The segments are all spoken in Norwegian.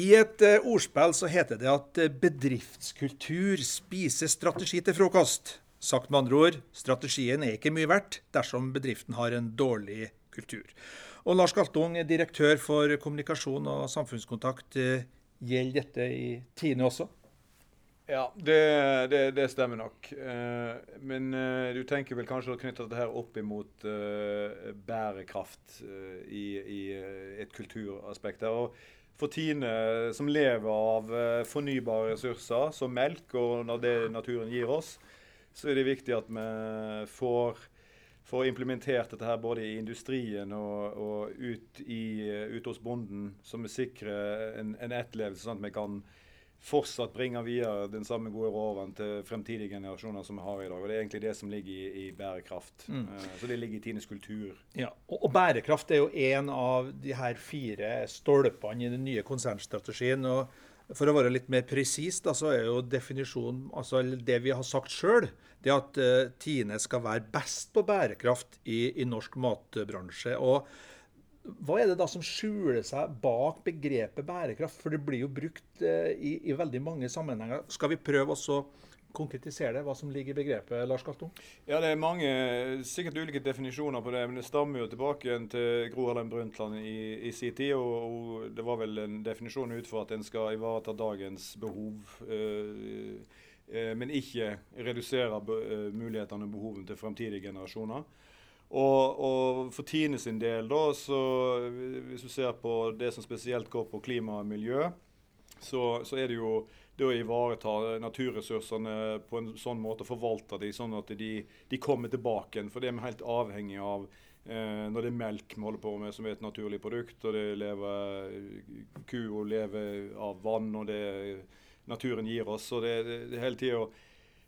I et uh, ordspill så heter det at uh, bedriftskultur spiser strategi til frokost. Sagt med andre ord, strategien er ikke mye verdt dersom bedriften har en dårlig kultur. Og Lars Galtung, direktør for kommunikasjon og samfunnskontakt, uh, gjelder dette i Tine også? Ja, det, det, det stemmer nok. men du tenker vel kanskje å knytte dette her opp imot bærekraft i, i, et kulturaspekt. her, og for Tine, som lever av eh, fornybare ressurser som melk og det naturen gir oss, så er det viktig at vi får, får implementert dette her både i industrien og, og ut, i, ut, hos bonden, så vi sikrer en, en etterlevelse, sånn at vi kan fortsatt bringer videre den samme gode råvaren til fremtidige generasjoner som vi har i dag. Og Det er egentlig det som ligger i, i bærekraft. Mm. Uh, så det ligger i Tines kultur. Ja, og, og, bærekraft er jo en av de her fire stolpene i den nye konsernstrategien. og for å være litt mer presis, så er jo definisjonen, altså det vi har sagt sjøl, det at uh, Tine skal være best på bærekraft i, i norsk matbransje. og hva er det da som skjuler seg bak begrepet bærekraft? For det blir jo brukt eh, i, i, veldig mange sammenhenger. Skal vi prøve å konkretisere det, hva som ligger i begrepet, Lars Galtung? Ja, Det er mange, sikkert ulike definisjoner på det, men det stammer jo tilbake til Gro Harlem Brundtland i, i sin tid. Og, og, det var vel en definisjon ut for at en skal ivareta dagens behov. Øh, øh, men ikke redusere mulighetene og behovene til fremtidige generasjoner. Og, og, for Tine sin del, da, så hvis du ser på det som spesielt går på klima og miljø, så, så er det jo det å ivareta naturressursene på en sånn måte, forvalte de sånn at de, de kommer tilbake igjen. For det er vi helt avhengig av eh, når det er melk vi holder på med, som er et naturlig produkt. Og det lever ku og lever av vann, og det naturen gir oss. Så det, det, det hele tida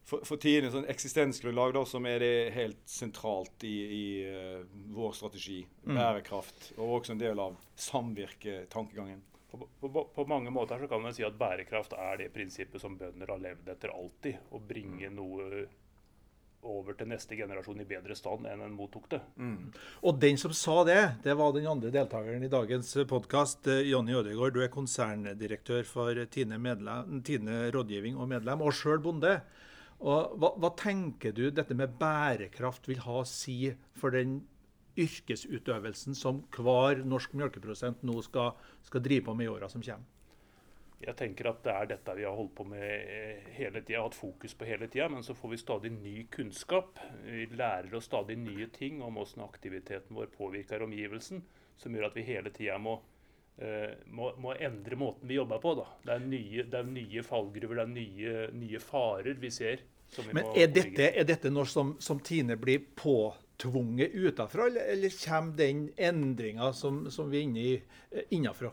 for, for tiden sånn eksistensgrunnlag da, som er det helt sentralt i, i uh, vår strategi. Mm. Bærekraft. Og også en del av samvirketankegangen. På, på, på, mange måter så kan man si at bærekraft er det prinsippet som bønder har levd etter alltid. Å bringe mm. noe over til neste generasjon i bedre stand enn en mottok det. Mm. Og den som sa det, det var den andre deltakeren i dagens podkast, eh, Jonny Ødegaard. Du er konserndirektør for Tine, medlem, Tine rådgivning og medlem, og sjøl bonde. Og hva, hva, tenker du dette med bærekraft vil ha å si for den yrkesutøvelsen som hver norsk melkeprodusent nå skal, skal drive på med i åra som kommer? Jeg tenker at det er dette vi har holdt på med eh, hele tida, hatt fokus på hele tida. Men så får vi stadig ny kunnskap. Vi lærer oss stadig nye ting om hvordan aktiviteten vår påvirker omgivelsen. Som gjør at vi hele tida må, uh, må, må, endre måten vi jobber på. Da. Det, er nye, det er nye fallgruver, det er nye, nye farer vi ser men er dette, er dette, noe som, som Tine blir påtvunget utenfra, eller, eller kommer den endringa som, som, vi er inne i, eh, innenfra?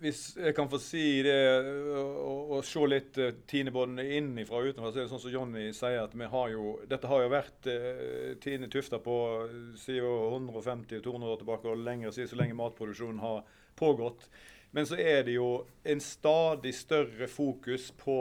Hvis jeg kan få si det og, og se litt uh, Tine både innenfra og utenfra, så er det sånn som Jonny sier at vi har jo, dette har jo vært uh, Tine tufta på siden 150-200 år tilbake og lenger siden så lenge matproduksjonen har pågått. Men så er det jo en stadig større fokus på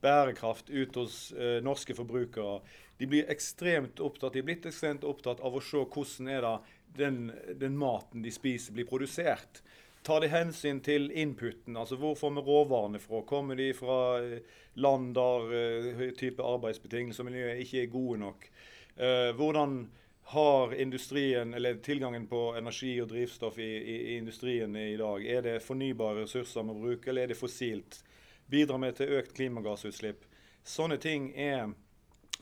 bærekraft ut hos eh, norske forbrukere. De blir ekstremt opptatt, de er blitt ekstremt opptatt av å se hvordan er det den, den maten de spiser, blir produsert. Tar de hensyn til inputen, altså hvor får vi råvarene fra? Kommer de fra eh, land der uh, type arbeidsbetingelser og miljø ikke er gode nok? Uh, hvordan har industrien, eller tilgangen på energi og drivstoff i, i, i industrien i dag? Er det fornybare ressurser vi bruker, eller er det fossilt? Bidrar med til økt klimagassutslipp. Sånne ting er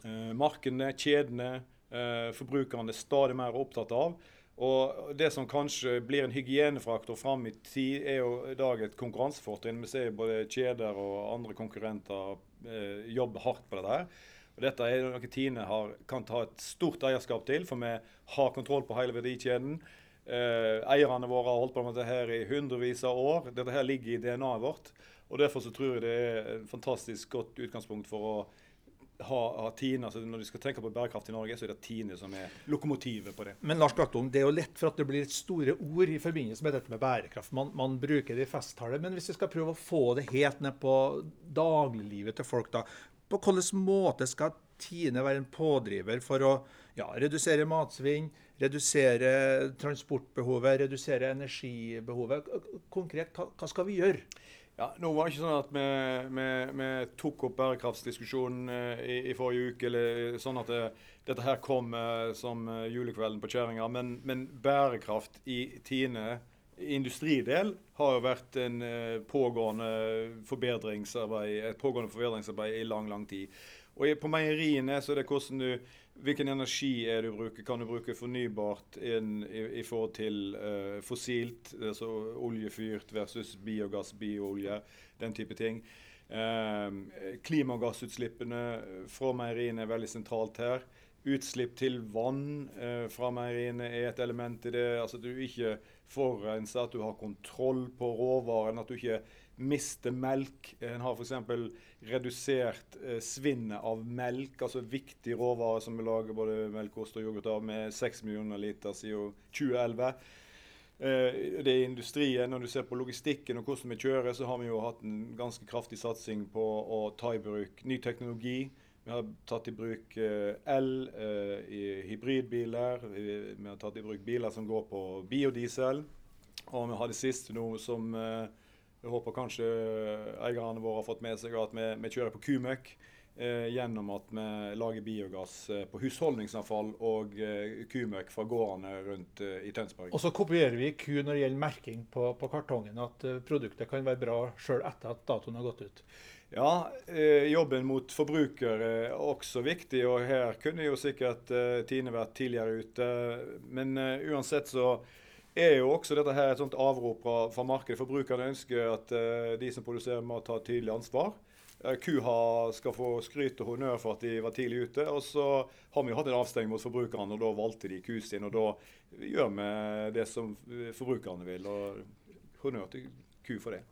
eh, markedene, kjedene, eh, forbrukerne stadig mer opptatt av. Og Det som kanskje blir en hygienefraktor fram i tid, er jo i dag et konkurransefortrinn. Vi ser både kjeder og andre konkurrenter eh, jobbe hardt på dette. her. Og Dette er noe Tine har, kan ta et stort eierskap til, for vi har kontroll på hele verdikjeden. Eh, eierne våre har holdt på med dette her i hundrevis av år. Dette her ligger i DNA-et vårt. Og Derfor så tror jeg det er et fantastisk godt utgangspunkt for å ha, ha Tine. altså Når de skal tenke på bærekraft i Norge, så er det Tine som er lokomotivet på det. Men Lars Glattung, det er jo lett for at det blir store ord i forbindelse med dette med bærekraft. Man, man bruker det i festtaler. Men hvis vi skal prøve å få det helt ned på dagliglivet til folk, da. På hvilken måte skal Tine være en pådriver for å ja, redusere matsvinn, redusere transportbehovet, redusere energibehovet. Konkret, hva, hva skal vi gjøre? Ja, nå var det ikke sånn at vi, vi, vi tok opp bærekraftsdiskusjonen eh, i, i, forrige uke, eller sånn at det, dette her kom eh, som eh, julekvelden på kjerringa. Men, men, bærekraft i Tine industridel har jo vært en pågående forbedringsarbeid, et pågående forbedringsarbeid i lang, lang tid. Og På meieriene så er det hvordan du Hvilken energi er du bruker? Kan du bruke fornybart inn, i, i, forhold til uh, fossilt, altså oljefyrt versus biogass, bioolje, den type ting. Uh, klimagassutslippene fra meieriene er veldig sentralt her. Utslipp til vann uh, fra meieriene er et element i det. Altså at du ikke forurenser, at du har kontroll på råvaren. At du ikke mister melk. En har f.eks redusert eh, svinnet av melk, altså viktig råvare som vi lager både melk, ost og yoghurt av, med 6 millioner liter siden 2011. Eh, det er industrien. Når du ser på logistikken og hvordan vi kjører, så har vi jo hatt en ganske kraftig satsing på å ta i bruk ny teknologi. Vi har tatt i bruk eh, el eh, i hybridbiler. Vi, har tatt i bruk biler som går på biodiesel. Og vi har det siste nå som eh, jeg håper kanskje eierne våre har fått med seg at vi, vi kjører på kumøkk. Eh, gjennom at vi lager biogass eh, på husholdningsavfall og eh, kumøkk fra gårdene rundt eh, i Tønsberg. Og så kopierer vi ku når det gjelder merking på, på kartongen, at eh, produktet kan være bra sjøl etter at datoen har gått ut. Ja, eh, jobben mot forbruker er også viktig, og her kunne jo sikkert Tine vært tidligere ute. Men uansett så er jo også dette her et sånt avrop fra, fra markedet. Forbrukerne ønsker at uh, de som produserer må ta tydelig ansvar. Uh, Kuha skal få skryt og honnør for at de var tidlig ute. Og så har vi jo hatt en avstengning mot forbrukerne, og da valgte de ku sin. Og da gjør vi det som forbrukerne vil. Og honnør til ku for det.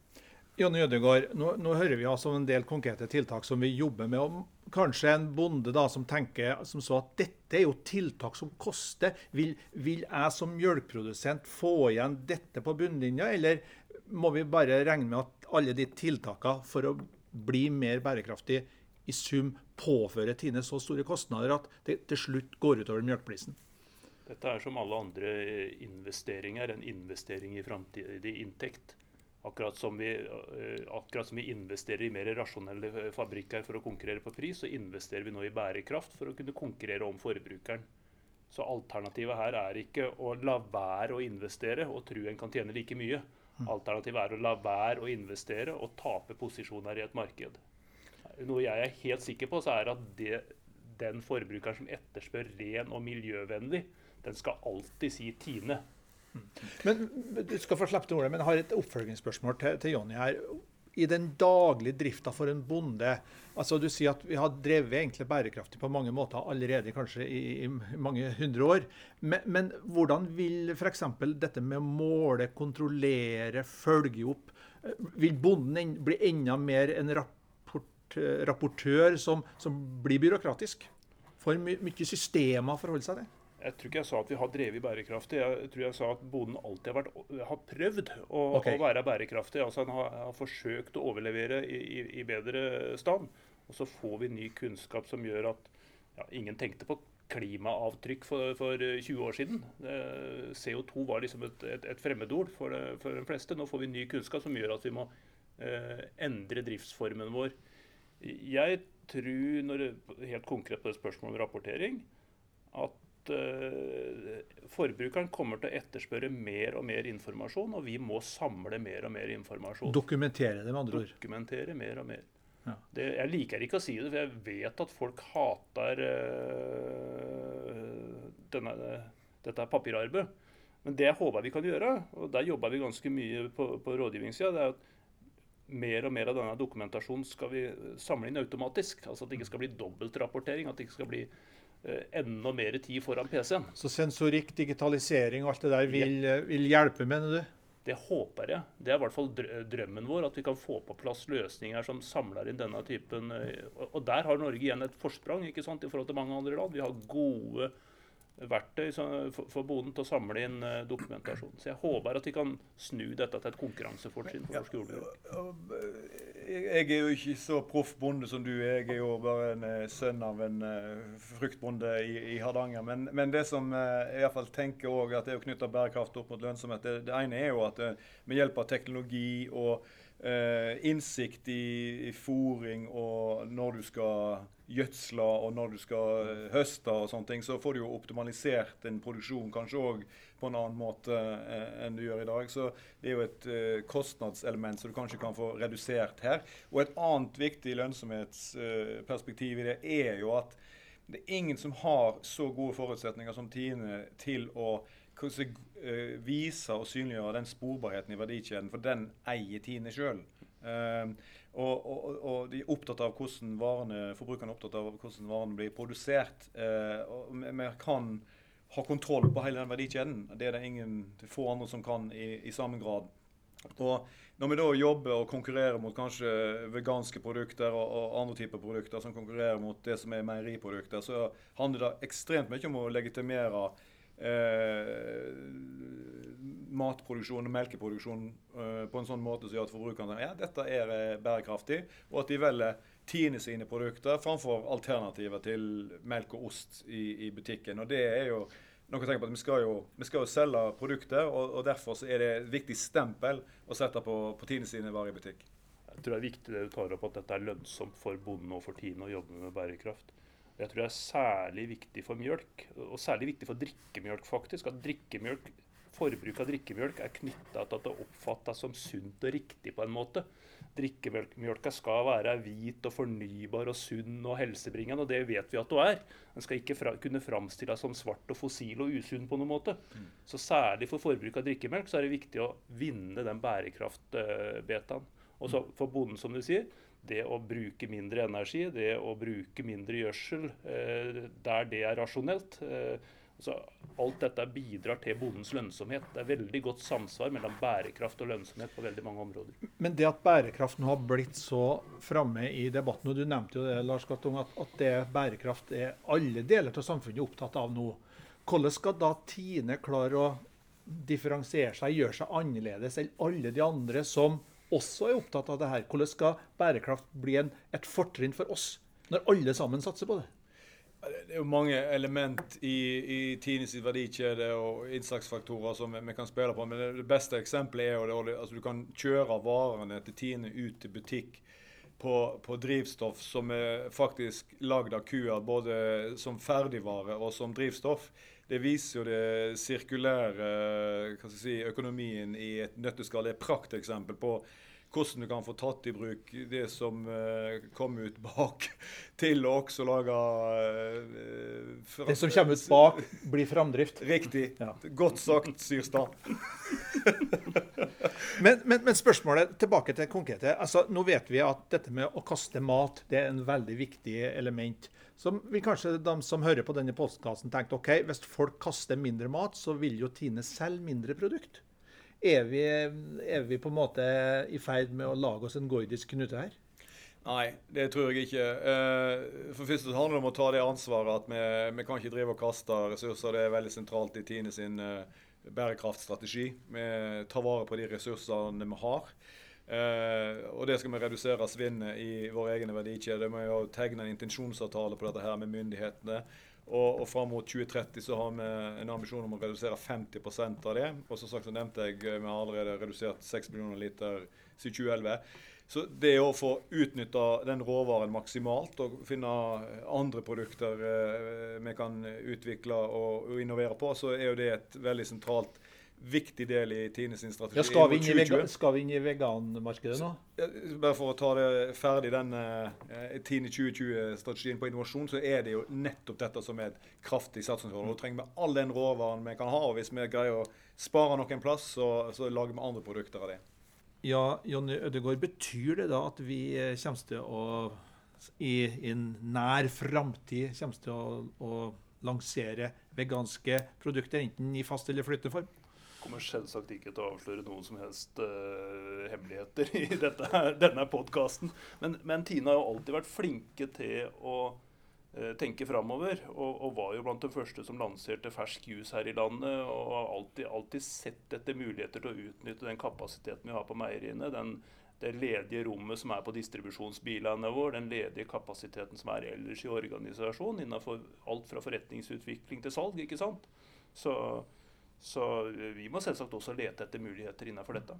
Jonny Ødegaard, nå, nå, hører vi altså en del konkrete tiltak som vi jobber med. om Kanskje en bonde da som tenker som så at dette er jo tiltak som koster. Vil, vil jeg som mjølkprodusent få igjen dette på bunnlinja, eller må vi bare regne med at alle de tiltakene for å bli mer bærekraftig i sum påfører Tine så store kostnader at det til slutt går utover mjølkeprisen? Dette er som alle andre investeringer en investering i framtidig inntekt. Akkurat som, vi, eh, akkurat som vi investerer i mer rasjonelle eh, fabrikker for å konkurrere på pris, så investerer vi nå i bærekraft for å kunne konkurrere om forbrukeren. Så alternativet her er ikke å la være å investere og tro en kan tjene like mye. Mm. Alternativet er å la være å investere og tape posisjoner i et marked. Noe jeg er helt sikker på, så er at det, den forbrukeren som etterspør ren og miljøvennlig, den skal alltid si Tine. Men Du skal få slippe ordet, men jeg har et oppfølgingsspørsmål til, til Jonny her. I den daglige drifta for en bonde altså Du sier at vi har drevet egentlig bærekraftig på mange måter allerede, kanskje i, i mange hundre år. Men, men hvordan vil f.eks. dette med å måle, kontrollere, følge opp Vil bonden bli enda mer en rapport, rapportør som, som blir byråkratisk? For my, mye systemer å forholde seg til? Jeg tror ikke jeg sa at vi har drevet bærekraftig. Jeg tror jeg sa at bonden alltid har, vært, har prøvd å, okay. å, være bærekraftig. Altså Han har, har forsøkt å overlevere i, i, i, bedre stand. Og så får vi ny kunnskap som gjør at ja, ingen tenkte på klimaavtrykk for, for 20 år siden. CO2 var liksom et, et, et fremmedord for, for, de fleste. Nå får vi ny kunnskap som gjør at vi må eh, endre driftsformen vår. Jeg tror, når, helt konkret på det spørsmålet om rapportering, at uh, forbrukeren kommer til å etterspørre mer og mer informasjon, og vi må samle mer og mer informasjon. Dokumentere det, med andre ord. Dokumentere mer og mer. Ja. Det, jeg liker ikke å si det, for jeg vet at folk hater uh, denne, dette papirarbeidet. Men det jeg håper vi kan gjøre, og der jobber vi ganske mye på, på rådgivningssida, det er at mer og mer av denne dokumentasjonen skal vi samle inn automatisk. Altså At det ikke skal bli dobbeltrapportering. At det ikke skal bli Eh, enda mer tid foran PC-en. Så sensorikk, digitalisering og alt det der vil, ja. vil hjelpe, mener du? Det håper jeg. Det er i hvert fall drømmen vår. At vi kan få på plass løsninger som samler inn denne typen eh, Og der har Norge igjen et forsprang ikke sant, i forhold til mange andre land. Vi har gode verktøy for bonden til å samle inn eh, dokumentasjon. Så jeg håper at vi kan snu dette til et konkurransefortrinn for norsk jordbruk. Jeg er jo ikke så proff bonde som du er. Jeg er jo bare en uh, sønn av en uh, fruktbonde i, i Hardanger. Men, men, det som uh, jeg i hvert fall tenker også, at er å knytte bærekraft opp mot lønnsomhet, det, det ene er jo at med hjelp av teknologi og innsikt i, i fòring og når du skal gjødsle og når du skal høste og sånne ting, så får du jo optimalisert en produksjon kanskje òg på en annen måte eh, enn du gjør i dag. Så det er jo et eh, kostnadselement som du kanskje kan få redusert her. Og et annet viktig lønnsomhetsperspektiv i det er jo at det er ingen som har så gode forutsetninger som Tine til å eh, vise og synliggjøre den sporbarheten i verdikjeden, for den eier Tine sjøl. Uh, og, og, og, de er opptatt av hvordan varene, forbrukerne er opptatt av hvordan varene blir produsert. Uh, og vi kan ha kontroll på hele den verdikjeden. Det er det ingen det få andre som kan i, i samme grad. Og når vi da jobber og konkurrerer mot kanskje veganske produkter og, og, andre typer produkter som konkurrerer mot det som er meieriprodukter, så handler det ekstremt mye om å legitimere eh, matproduksjon og melkeproduksjon eh, på en sånn måte som gjør at forbrukerne ja, dette er eh, bærekraftig, og at de velger Tine sine produkter framfor alternativer til melk og ost i, i butikken. Og det er jo noe å tenke på at Vi skal jo, vi skal jo selge produkter, og, og, derfor er det et viktig stempel å sette på, på Tine sine varer i butikk. Jeg tror det er viktig det du tar opp, at dette er lønnsomt for bonden og for Tine å jobbe med bærekraft. Jeg tror det er særlig viktig for mjølk, og særlig viktig for drikkemjølk, faktisk. At drikkemjølk, forbruk av drikkemjølk er knytta til at det oppfattes som sunt og riktig på en måte drikkemjølka skal være hvit og fornybar og sunn og helsebringende, og det vet vi at hun er. Den skal ikke fra, kunne framstilles som svart og fossil og usunn på noen måte. Så særlig for forbruk av drikkemelk så er det viktig å vinne den bærekraftbetaen. Og så for bonden, som du sier, det å bruke mindre energi, det å bruke mindre gjødsel eh, der det er rasjonelt. Eh, så alt dette bidrar til bondens lønnsomhet. Det er veldig godt samsvar mellom bærekraft og lønnsomhet på veldig mange områder. Men det at bærekraft nå har blitt så framme i debatten, og du nevnte jo det, Lars Gattung, at, at det bærekraft er alle deler av samfunnet opptatt av nå. Hvordan skal da Tine klare å differensiere seg, gjøre seg annerledes enn alle de andre som også er opptatt av det her? Hvordan skal bærekraft bli en, et fortrinn for oss, når alle sammen satser på det? Det er jo mange element i, i Tines verdikjede og innsatsfaktorer som vi, vi, kan spille på. Men det, beste eksempelet er jo at altså du kan kjøre varene til Tine ut til butikk på, på drivstoff som er faktisk lagd av kuer, både som ferdigvare og som drivstoff. Det viser jo det sirkulære si, økonomien i et nøtteskall. Det er et prakteksempel på hvordan du kan få tatt i bruk det som uh, kom ut bak, til å også lage uh, Det som kommer ut bak, blir framdrift? Riktig. Ja. Godt sagt, Syrstad. men, men, men, spørsmålet tilbake til konkrete. Altså, nå vet vi at dette med å kaste mat det er en veldig viktig element. Som vil kanskje de som hører på denne postkassen tenke ok, hvis folk kaster mindre mat, så vil jo Tine selge mindre produkt. Er vi, er vi, på en måte i ferd med å lage oss en gordisk knute her? Nei, det tror jeg ikke. Eh, for først handler det om å ta det ansvaret at vi, vi kan ikke drive og kaste ressurser. Det er veldig sentralt i Tine sin eh, bærekraftstrategi. Vi tar vare på de ressursene vi har. Eh, og det skal vi redusere svinnet i vår egen verdikjede. Vi jo tegne en intensjonsavtale på dette her med myndighetene. Og, og fram mot 2030 så har vi en ambisjon om å redusere 50 av det. Og som sagt så nevnte jeg vi har allerede redusert 6 millioner liter siden 2011. Så det å få utnytta den råvaren maksimalt og finne andre produkter eh, vi kan utvikle og, og, innovere på, så er jo det et veldig sentralt viktig del i Tine sin strategi. Ja, skal, vi vegan, skal, vi inn i veganmarkedet nå? Bare for å ta det ferdig, den uh, Tine 2020-strategien på innovasjon, så er det jo nettopp dette som er et kraftig satsingsområde. Nå trenger vi all den råvaren vi kan ha. og Hvis vi greier å spare noen plass, så, så lager vi andre produkter av det. Ja, Jonny Ødegaard, betyr det da at vi eh, kommer til å i, en nær framtid kommer til å, å lansere veganske produkter, enten i fast eller flytteform? Kommer selvsagt ikke til å avsløre noen som helst uh, hemmeligheter i dette, denne podkasten. Men, men, Tine har jo alltid vært flinke til å uh, tenke framover. Og, og, var jo blant de første som lanserte fersk juice her i landet. Og har alltid, alltid, sett etter muligheter til å utnytte den kapasiteten vi har på meieriene. Den det ledige rommet som er på distribusjonsbilene våre, den ledige kapasiteten som er ellers i organisasjonen, innenfor alt fra forretningsutvikling til salg. ikke sant? Så, så vi må selvsagt også lete etter muligheter innenfor dette.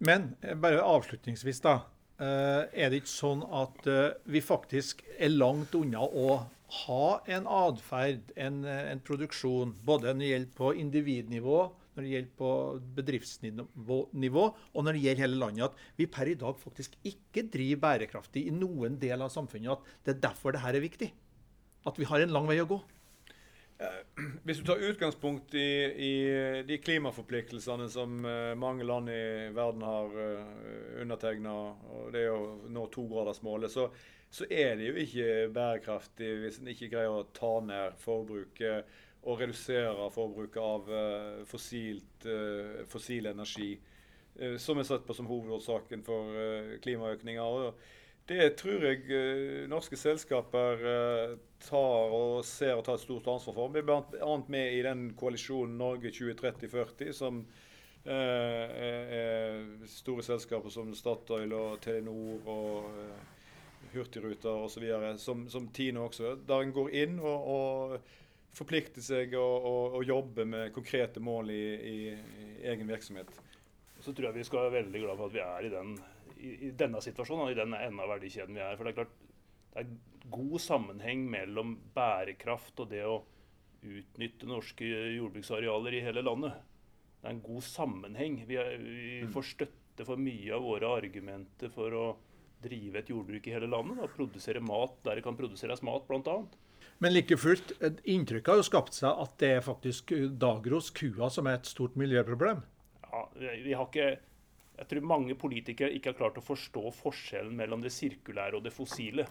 Men eh, bare avslutningsvis, da. Eh, er det ikke sånn at eh, vi faktisk er langt unna å ha en atferd, en, en, produksjon, både når det gjelder på individnivå, når det gjelder på bedriftsnivå, og når det gjelder hele landet, at vi per i dag faktisk ikke driver bærekraftig i noen del av samfunnet. At det er derfor dette er viktig. At vi har en lang vei å gå. Eh, hvis du tar utgangspunkt i, i de klimaforpliktelsene som uh, mange land i verden har eh, undertegna, og det er å nå togradersmålet, så, så er det jo ikke bærekraftig hvis en ikke greier å ta ned forbruket og redusere forbruket av fossilt, fossil energi, som er sett på som hovedårsaken for klimaøkninger. Det tror jeg uh, norske selskaper uh, tar og ser og tar et stort ansvar for. Vi er bl.a. med i den koalisjonen Norge 2030-40, som uh, er store selskaper som Statoil og Telenor og Hurtigruter osv., som, som Tine også. Der en går inn og, og forplikter seg og jobber med konkrete mål i, i, i egen virksomhet. Så tror jeg vi skal være veldig glad for at vi er i den i, i, denne situasjonen, i den enden av verdikjeden vi er. For det er klart det er god sammenheng mellom bærekraft og det å utnytte norske jordbruksarealer i hele landet. Det er en god sammenheng. Vi, er, vi mm. får støtte for mye av våre argumenter for å drive et jordbruk i hele landet. Og produsere mat der det kan produseres mat, bl.a. Men like fullt, inntrykket har jo skapt seg at det er faktisk Dagros, kua, som er et stort miljøproblem. Ja, vi har ikke jeg tror mange politikere ikke har klart å forstå forskjellen mellom det sirkulære og det fossile.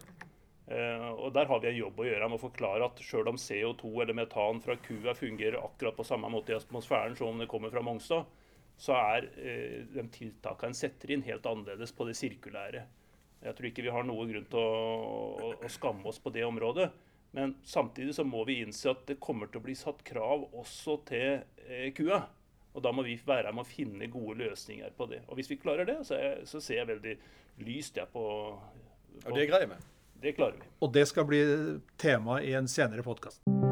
Uh, og Der har vi en jobb å gjøre med å forklare at selv om CO2 eller metan fra kua fungerer akkurat på samme måte i atmosfæren som om det kommer fra Mongstad, så er uh, de tiltakene en setter inn, helt annerledes på det sirkulære. Jeg tror ikke vi har noen grunn til å, å, å skamme oss på det området. Men samtidig så må vi innse at det kommer til å bli satt krav også til uh, kua. Og Da må vi være med å finne gode løsninger på det. Og Hvis vi klarer det, så, er, så ser jeg veldig lyst jeg på, på Og det greier vi. Det klarer vi. Og det skal bli tema i en senere podkast.